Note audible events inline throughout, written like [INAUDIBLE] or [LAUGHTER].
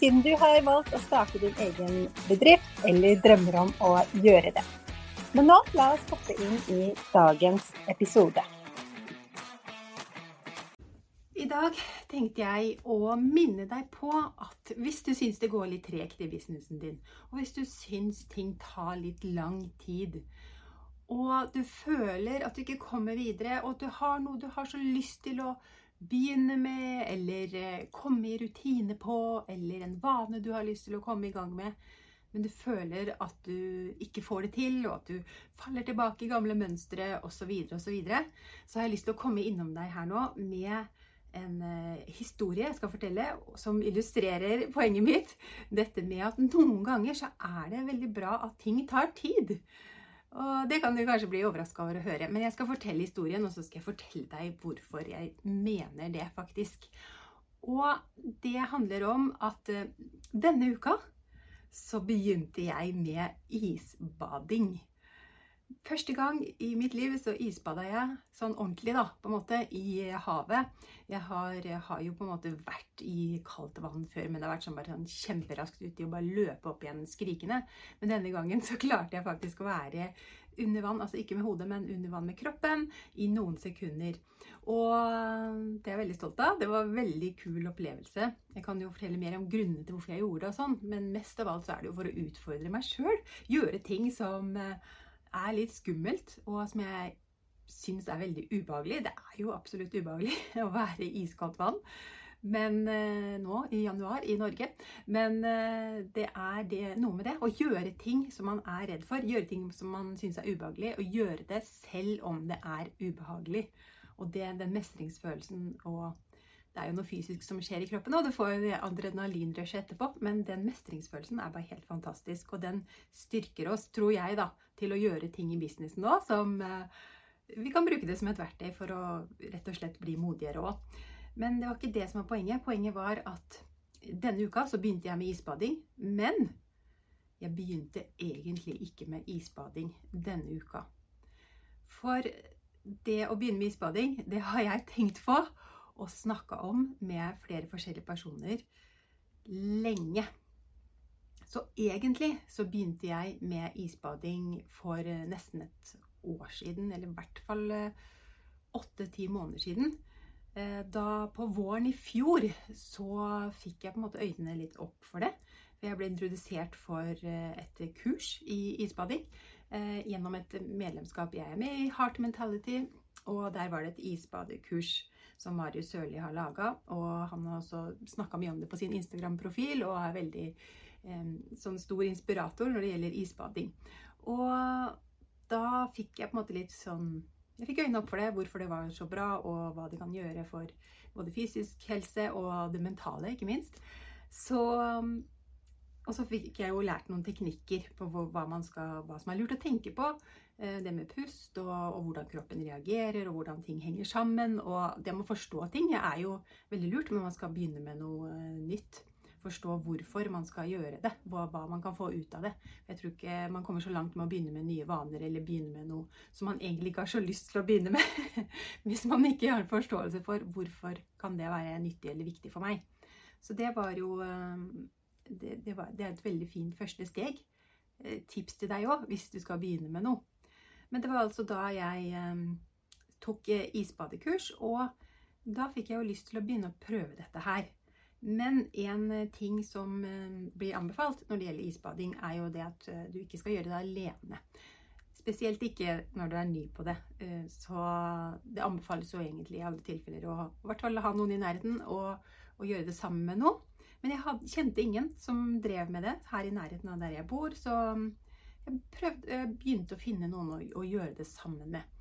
siden du har valgt å starte din egen bedrift eller drømmer om å gjøre det. Men nå la oss hoppe inn i dagens episode. I dag tenkte jeg å minne deg på at hvis du syns det går litt tregt i businessen din, og hvis du syns ting tar litt lang tid, og du føler at du ikke kommer videre, og at du har noe du har så lyst til å begynne med, eller eh, komme i rutine på, eller en vane du har lyst til å komme i gang med, men du føler at du ikke får det til, og at du faller tilbake i gamle mønstre osv., og så, videre, så har jeg lyst til å komme innom deg her nå med en uh, historie jeg skal fortelle, som illustrerer poenget mitt. Dette med at noen ganger så er det veldig bra at ting tar tid. Og det kan du kanskje bli overraska over å høre. Men jeg skal fortelle historien, og så skal jeg fortelle deg hvorfor jeg mener det, faktisk. Og det handler om at uh, denne uka så begynte jeg med isbading. Første gang i mitt liv så isbada jeg sånn ordentlig, da, på en måte, i havet. Jeg har, har, jo på en måte vært i kaldt vann før, men det har vært sånn bare sånn kjemperaskt uti og bare løpe opp igjen skrikende. Men denne gangen så klarte jeg faktisk å være under vann, altså ikke med hodet, men under vann med kroppen, i noen sekunder. Og det er jeg veldig stolt av. Det var en veldig kul opplevelse. Jeg kan jo fortelle mer om grunnene til hvorfor jeg gjorde det og sånn, men mest av alt så er det jo for å utfordre meg sjøl. Gjøre ting som er litt skummelt, og som jeg syns er veldig ubehagelig. Det er jo absolutt ubehagelig [LAUGHS] å være i iskaldt vann men eh, nå i januar i Norge. Men eh, det er det, noe med det å gjøre ting som man er redd for, gjøre ting som man syns er ubehagelig, og gjøre det selv om det er ubehagelig. Og det, den mestringsfølelsen og det er jo noe fysisk som skjer i kroppen, og du får adrenalinrush etterpå. Men den mestringsfølelsen er bare helt fantastisk, og den styrker oss, tror jeg, da, til å gjøre ting i businessen nå som eh, Vi kan bruke det som et verktøy for å rett og slett bli modigere òg. Men det var ikke det som var poenget. Poenget var at denne uka så begynte jeg med isbading. Men jeg begynte egentlig ikke med isbading denne uka. For det å begynne med isbading, det har jeg tenkt på og snakka om med flere forskjellige personer lenge. Så egentlig så begynte jeg med isbading for eh, nesten et år siden, eller i hvert fall eh, åtte-ti måneder siden. Eh, da på våren i fjor så fikk jeg på en måte øynene litt opp for det. Jeg ble introdusert for et kurs i isbading gjennom et medlemskap jeg er med i, Heart Mentality. Og der var det et isbadekurs som Marius Sørli har laga. Og han har også snakka mye om det på sin Instagram-profil og er veldig eh, sånn stor inspirator når det gjelder isbading. Og da fikk jeg på en måte litt sånn Jeg fikk øynene opp for det, hvorfor det var så bra, og hva det kan gjøre for både fysisk helse og det mentale, ikke minst. Så og så fikk jeg jo lært noen teknikker på hva, skal, hva, som er lurt å tenke på. Eh, det med pust, og, og, hvordan kroppen reagerer, og hvordan ting henger sammen. Og det med å forstå ting er jo veldig lurt, men man skal begynne med noe eh, nytt. Forstå hvorfor man skal gjøre det, hva, hva, man kan få ut av det. Jeg tror ikke man kommer så langt med å begynne med nye vaner eller begynne med noe som man egentlig ikke har så lyst til å begynne med. [LAUGHS] Hvis man ikke har forståelse for hvorfor kan det være nyttig eller viktig for meg. Så det var jo eh, det, det, var, det, er et veldig fint første steg. Tips til deg òg, hvis du skal begynne med noe. Men det var altså da jeg eh, tok eh, isbadekurs, og da fikk jeg jo lyst til å begynne å prøve dette her. Men en eh, ting som eh, blir anbefalt når det gjelder isbading, er jo det at eh, du ikke skal gjøre det alene. Spesielt ikke når du er ny på det. Så det anbefales jo egentlig i alle tilfeller å hvert fall ha noen i nærheten og, og gjøre det sammen med noen. Men jeg kjente ingen som drev med det her i nærheten av der jeg bor. Så prøvde, jeg begynte å finne noen å, å, gjøre det sammen med.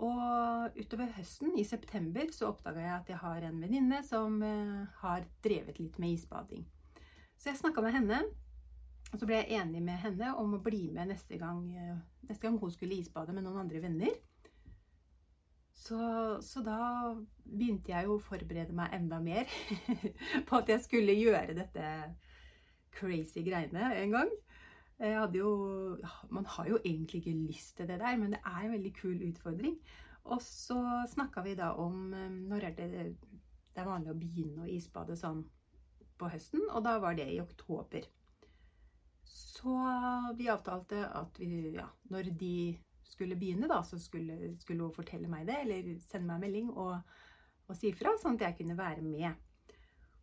Og utover høsten, i september, så oppdaga jeg at jeg har en venninne som uh, har drevet litt med isbading. Så jeg snakka med henne, og så ble jeg enig med henne om å bli med neste gang, eh, neste gang hun skulle isbade med noen andre venner. Så, så, da begynte jeg jo å forberede meg enda mer [LAUGHS] på at jeg skulle gjøre dette crazy greiene en gang. Jo Man har jo egentlig ikke lyst til det der, men det er en veldig kul utfordring. Og så snakka vi da om eh, når er det, det er vanlig å begynne å isbade sånn på høsten, og da var det i oktober. Så vi avtalte at vi, ja, når de skulle begynne, da, så skulle, skulle, hun fortelle meg det, eller sende meg en melding og, og si ifra, sånn at jeg kunne være med.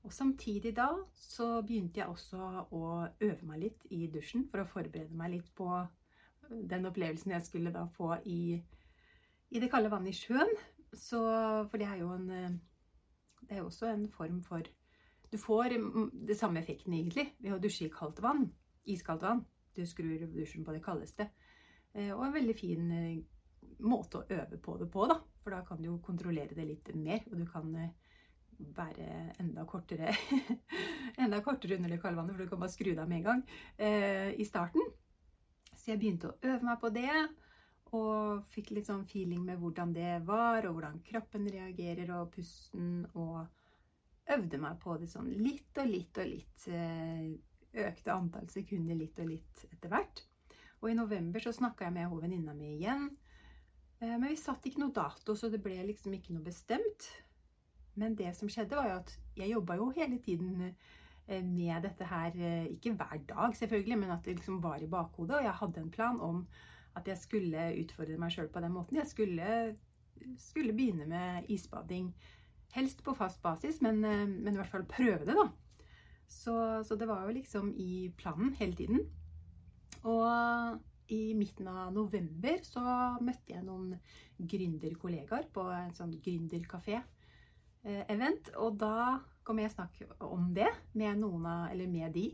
Og Samtidig da så begynte jeg også å øve meg litt i dusjen for å forberede meg litt på den opplevelsen jeg skulle da få i, i det kalde vannet i sjøen. Så, for det er jo en Det er jo også en form for Du får det samme effekten egentlig ved å dusje i kaldt vann. Iskaldt vann. Du skrur dusjen på det kaldeste. Eh, og en veldig fin eh, måte å øve på det på, da. For da kan du jo kontrollere det litt mer, og du kan være enda kortere [LAUGHS] enda kortere under det kalde vannet, for du kan bare skru deg med en gang eh, i starten. Så jeg begynte å øve meg på det, og fikk litt sånn feeling med hvordan det var, og hvordan kroppen reagerer, og pusten, og øvde meg på det sånn litt og litt og litt. Eh, økte antall sekunder litt og litt etter hvert. Og i november så snakka jeg med venninna mi igjen. Eh, men vi satt ikke noe dato, så det ble liksom ikke noe bestemt. Men det som skjedde, var jo at jeg jobba jo hele tiden eh, med dette her. Eh, ikke hver dag, selvfølgelig, men at det liksom var i bakhodet. Og jeg hadde en plan om at jeg skulle utfordre meg sjøl på den måten. Jeg skulle, skulle, begynne med isbading. Helst på fast basis, men, men i hvert fall prøve det, da. Så, så det var jo liksom i planen hele tiden. Og i midten av november så møtte jeg noen gründerkollegaer på en sånn gründerkafé-event. Og da kommer jeg snakke om det med noen av, eller med de.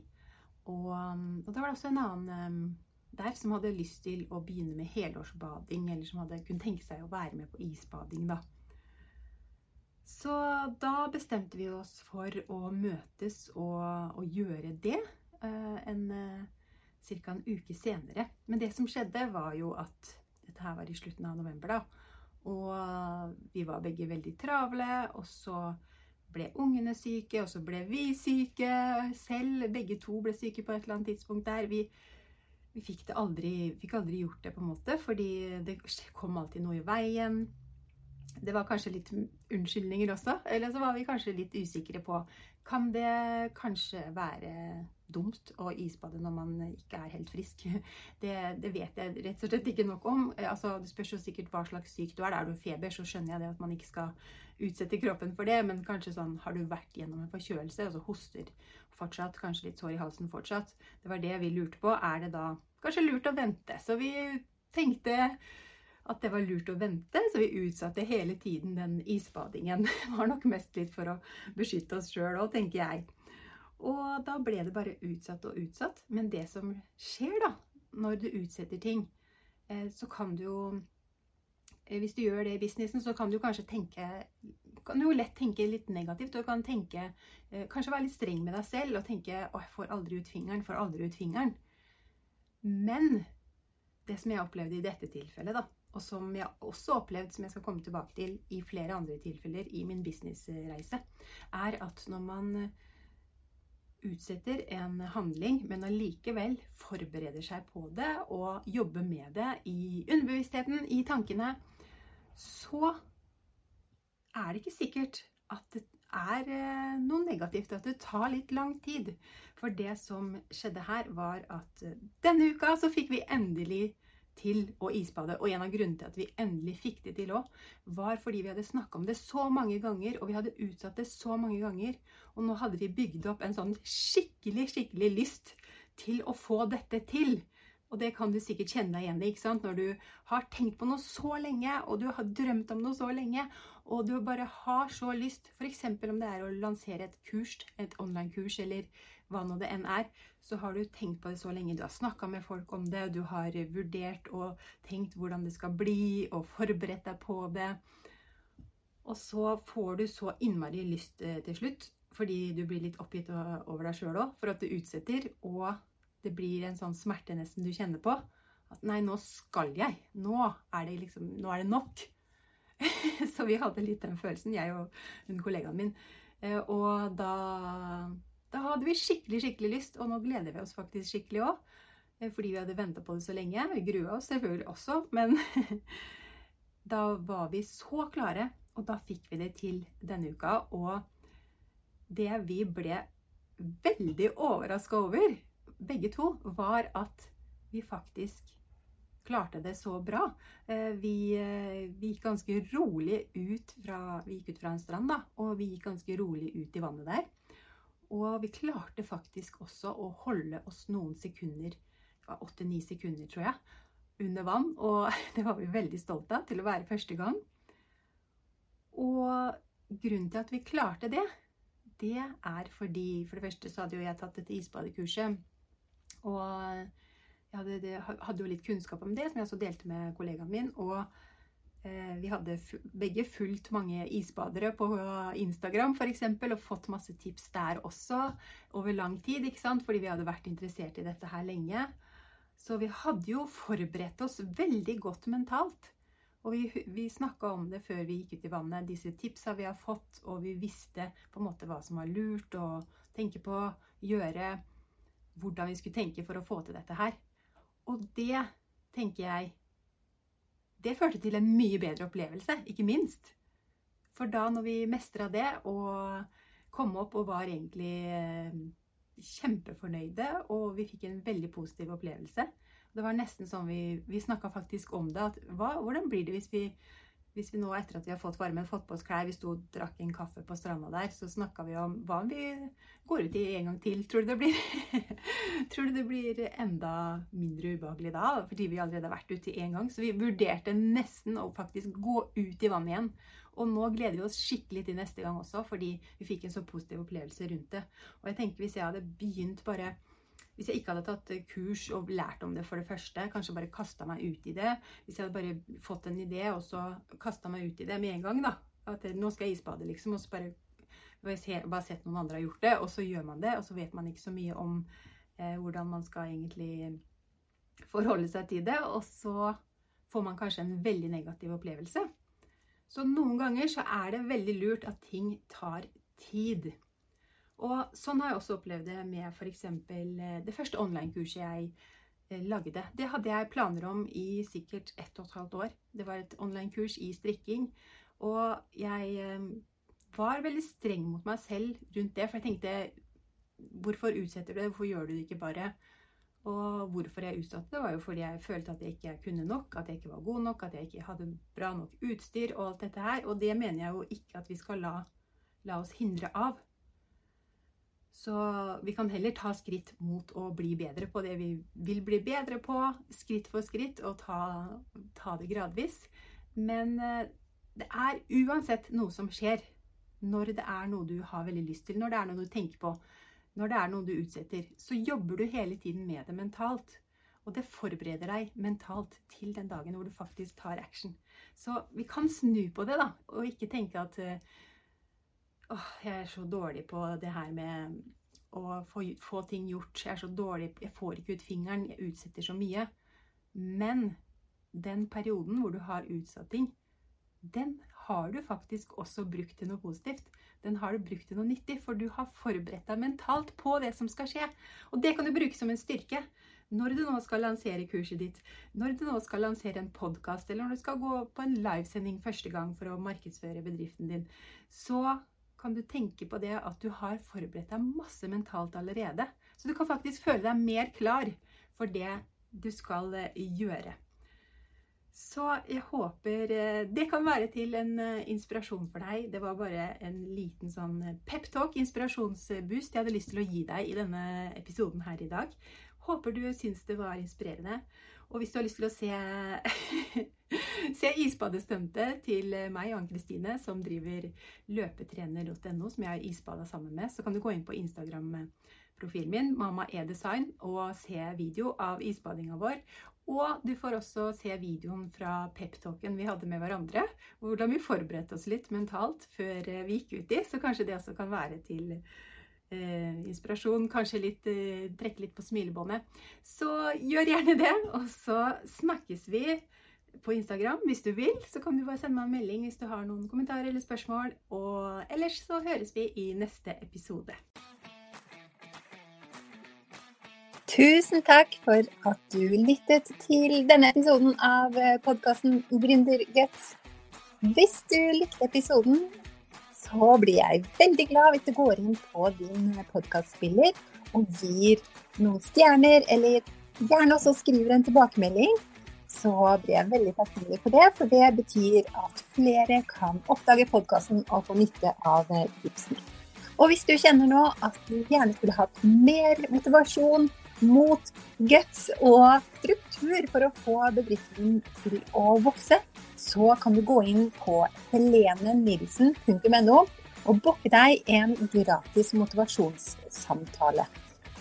Og, og da var det også en annen um, der som hadde lyst til å begynne med helårsbading, eller som hadde kunne tenke seg å være med på isbading, da. Så da bestemte vi oss for å møtes og, og gjøre det. Uh, en uh, ca. en uke senere. Men det som skjedde, var jo at dette her var i slutten av november, da. Og vi var begge veldig travle, og så ble ungene syke, og så ble vi syke selv. Begge to ble syke på et eller annet tidspunkt der. Vi, vi fikk, aldri, fikk aldri gjort det, på en måte, fordi det kom alltid noe i veien. Det var kanskje litt unnskyldninger også. Eller så var vi kanskje litt usikre på Kan det kanskje være dumt å isbade når man ikke er helt frisk. [LAUGHS] Det, det, vet jeg rett og slett ikke nok om. Altså, det spørs jo sikkert hva slags syk du er. Er du feber, så skjønner jeg det at man ikke skal utsette kroppen for det. Men kanskje sånn, har du vært gjennom en forkjølelse, altså hoster fortsatt, kanskje litt sår i halsen fortsatt. Det var det vi lurte på. Er det da kanskje lurt å vente? Så vi tenkte at det var lurt å vente, så vi utsatte hele tiden den isbadingen. [LAUGHS] Det var nok mest litt for å beskytte oss sjøl òg, tenker jeg. Og da ble det bare utsatt og utsatt. Men det som skjer da, når du utsetter ting, eh, så kan du jo eh, Hvis du gjør det i businessen, så kan du kanskje tenke kan du jo lett tenke litt negativt. Du kan tenke, eh, kanskje være litt streng med deg selv og tenke 'Å, jeg får aldri ut fingeren', får aldri ut fingeren. Men det som jeg opplevde i dette tilfellet, da, og som jeg også opplevde, som jeg skal komme tilbake til i flere andre tilfeller i min businessreise, er at når man utsetter en handling, men allikevel forbereder seg på det og jobber med det i underbevisstheten, i tankene, så er det ikke sikkert at det er eh, noe negativt, at det tar litt lang tid. For det som skjedde her, var at eh, denne uka så fikk vi endelig til å isbade. Og en av grunnene til at vi endelig fikk det til òg, var fordi vi hadde snakka om det så mange ganger, og vi hadde utsatt det så mange ganger. Og nå hadde vi bygd opp en sånn skikkelig, skikkelig lyst til å få dette til. Og det kan du sikkert kjenne deg igjen i. ikke sant? Når du har tenkt på noe så lenge, og du har drømt om noe så lenge, og du bare har så lyst, f.eks. om det er å lansere et kurs, et online-kurs, eller hva nå det enn er, så har du tenkt på det så lenge. Du har snakka med folk om det, du har vurdert og tenkt hvordan det skal bli, og forberedt deg på det. Og så får du så innmari lyst eh, til slutt, fordi du blir litt oppgitt over deg sjøl òg, for at du utsetter, og det blir en sånn smerte nesten du kjenner på. At nei, nå skal jeg. Nå er det liksom Nå er det nok. [LAUGHS] så vi hadde litt den følelsen, jeg og hun kollegaen min. Eh, og da, da hadde vi skikkelig, skikkelig lyst, og nå gleder vi oss faktisk skikkelig òg. Eh, fordi vi hadde venta på det så lenge. Vi grua oss selvfølgelig også, men [LAUGHS] da var vi så klare. Og da fikk vi det til denne uka. Og det vi ble veldig overraska over, begge to, var at vi faktisk klarte det så bra. Eh, vi, eh, vi, gikk ganske rolig ut fra, vi gikk ut fra en strand, da, og vi gikk ganske rolig ut i vannet der. Og vi klarte faktisk også å holde oss noen sekunder, det var åtte-ni sekunder, tror jeg, under vann. Og [LAUGHS] det var vi veldig stolte av til å være første gang. Og grunnen til at vi klarte det, det er fordi For det første så hadde jo jeg tatt dette isbadekurset. Og jeg hadde, hadde, jo litt kunnskap om det, som jeg også delte med kollegaen min. Og vi hadde begge fulgt mange isbadere på Instagram f.eks. og fått masse tips der også over lang tid, ikke sant? fordi vi hadde vært interessert i dette her lenge. Så vi hadde jo forberedt oss veldig godt mentalt. Og vi, vi snakka om det før vi gikk ut i vannet, disse tipsa vi har fått, og vi visste på en måte hva som var lurt å tenke på, gjøre, hvordan vi skulle tenke for å få til dette her. Og det tenker jeg Det førte til en mye bedre opplevelse, ikke minst. For da når vi mestra det og kom opp og var egentlig eh, kjempefornøyde, og vi fikk en veldig positiv opplevelse, det var nesten sånn vi, vi snakka faktisk om det. at hva, Hvordan blir det hvis vi, hvis vi nå etter at vi har fått varmen, fått på oss klær, vi sto og drakk en kaffe på stranda der, så snakka vi om hva om vi går ut i en gang til? Tror du det blir, [LAUGHS] tror du det blir enda mindre ubehagelig da? Fordi vi allerede har vært ute en gang. Så vi vurderte nesten å faktisk gå ut i vannet igjen. Og nå gleder vi oss skikkelig til neste gang også, fordi vi fikk en så positiv opplevelse rundt det. Og jeg tenker hvis jeg hadde begynt bare hvis jeg ikke hadde tatt kurs og lært om det for det første, kanskje bare kasta meg ut i det Hvis jeg hadde bare fått en idé og så kasta meg ut i det med en gang, da At nå skal jeg isbade, liksom, og så bare, bare sett noen andre har gjort det, og så gjør man det, og så vet man ikke så mye om eh, hvordan man skal egentlig forholde seg til det, og så får man kanskje en veldig negativ opplevelse. Så noen ganger så er det veldig lurt at ting tar tid. Og sånn har jeg også opplevd det med f.eks. Eh, det første online-kurset jeg eh, lagde. Det hadde jeg planer om i sikkert ett og et halvt år. Det var et online-kurs i strikking. Og jeg eh, var veldig streng mot meg selv rundt det, for jeg tenkte Hvorfor utsetter du det? Hvorfor gjør du det ikke bare? Og hvorfor jeg utsatte det, var jo fordi jeg følte at jeg ikke kunne nok, at jeg ikke var god nok, at jeg ikke hadde bra nok utstyr og alt dette her. Og det mener jeg jo ikke at vi skal la, la oss hindre av. Så vi kan heller ta skritt mot å bli bedre på det vi vil bli bedre på, skritt for skritt, og ta, ta det gradvis. Men eh, det er uansett noe som skjer når det er noe du har veldig lyst til, når det er noe du tenker på, når det er noe du utsetter. Så jobber du hele tiden med det mentalt. Og det forbereder deg mentalt til den dagen hvor du faktisk tar action. Så vi kan snu på det, da, og ikke tenke at eh, åh, jeg er så dårlig på det her med å få, få, ting gjort. Jeg er så dårlig, jeg får ikke ut fingeren, jeg utsetter så mye. Men den perioden hvor du har utsatt ting, den har du faktisk også brukt til noe positivt. Den har du brukt til noe nyttig, for du har forberedt deg mentalt på det som skal skje. Og det kan du bruke som en styrke. Når du nå skal lansere kurset ditt, når du nå skal lansere en podkast, eller når du skal gå på en livesending første gang for å markedsføre bedriften din, så kan du tenke på det at du har forberedt deg masse mentalt allerede. Så du kan faktisk føle deg mer klar for det du skal eh, gjøre. Så jeg håper eh, det kan være til en eh, inspirasjon for deg. Det var bare en liten sånn peptalk, inspirasjonsboost, jeg hadde lyst til å gi deg i denne episoden her i dag. Håper du syns det var inspirerende. Og hvis du har lyst til å se, [LAUGHS] se isbadestunte til meg og Ann-Kristine, som driver løpetrener.no, som jeg har isbada sammen med, så kan du gå inn på Instagram-profilen min, Mamma e-design, og se video av isbadinga vår. Og du får også se videoen fra peptalken vi hadde med hverandre. Hvordan vi forberedte oss litt mentalt før eh, vi gikk uti. Så kanskje det også kan være til inspirasjon. Kanskje litt, eh, trekke litt på smilebåndet. Så gjør gjerne det. Og så snakkes vi på Instagram hvis du vil. Så kan du bare sende meg en melding hvis du har noen kommentarer eller spørsmål. Og ellers så høres vi i neste episode. Tusen takk for at du lyttet til denne episoden av podkasten Gründerguts. Hvis du likte episoden, så blir jeg veldig glad hvis du går inn på din podkastspiller og gir noen stjerner, eller gjerne også skriver en tilbakemelding. Så blir jeg veldig takknemlig for det, for det betyr at flere kan oppdage podkasten og få nytte av tipsene. Og hvis du kjenner nå at du gjerne skulle hatt mer motivasjon, mot guts og struktur for å få bedriften til å vokse, så kan du gå inn på helenenilsen.no og booke deg en gratis motivasjonssamtale.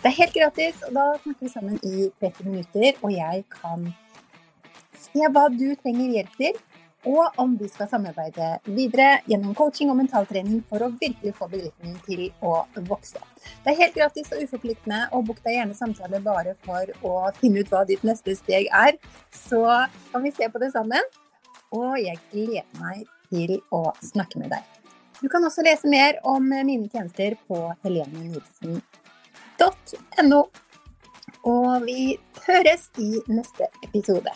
Det er helt gratis, og da snakker vi sammen i 30 minutter, og jeg kan se hva du trenger hjelp til og om vi skal samarbeide videre gjennom coaching og mentaltrening for å virkelig få bedriften til å vokse. Det er helt gratis og uforpliktende, og bok deg gjerne samtale bare for å finne ut hva ditt neste steg er. Så kan vi se på det sammen. Og jeg gleder meg til å snakke med deg. Du kan også lese mer om mine tjenester på helenenilsen.no. Og vi høres i neste episode.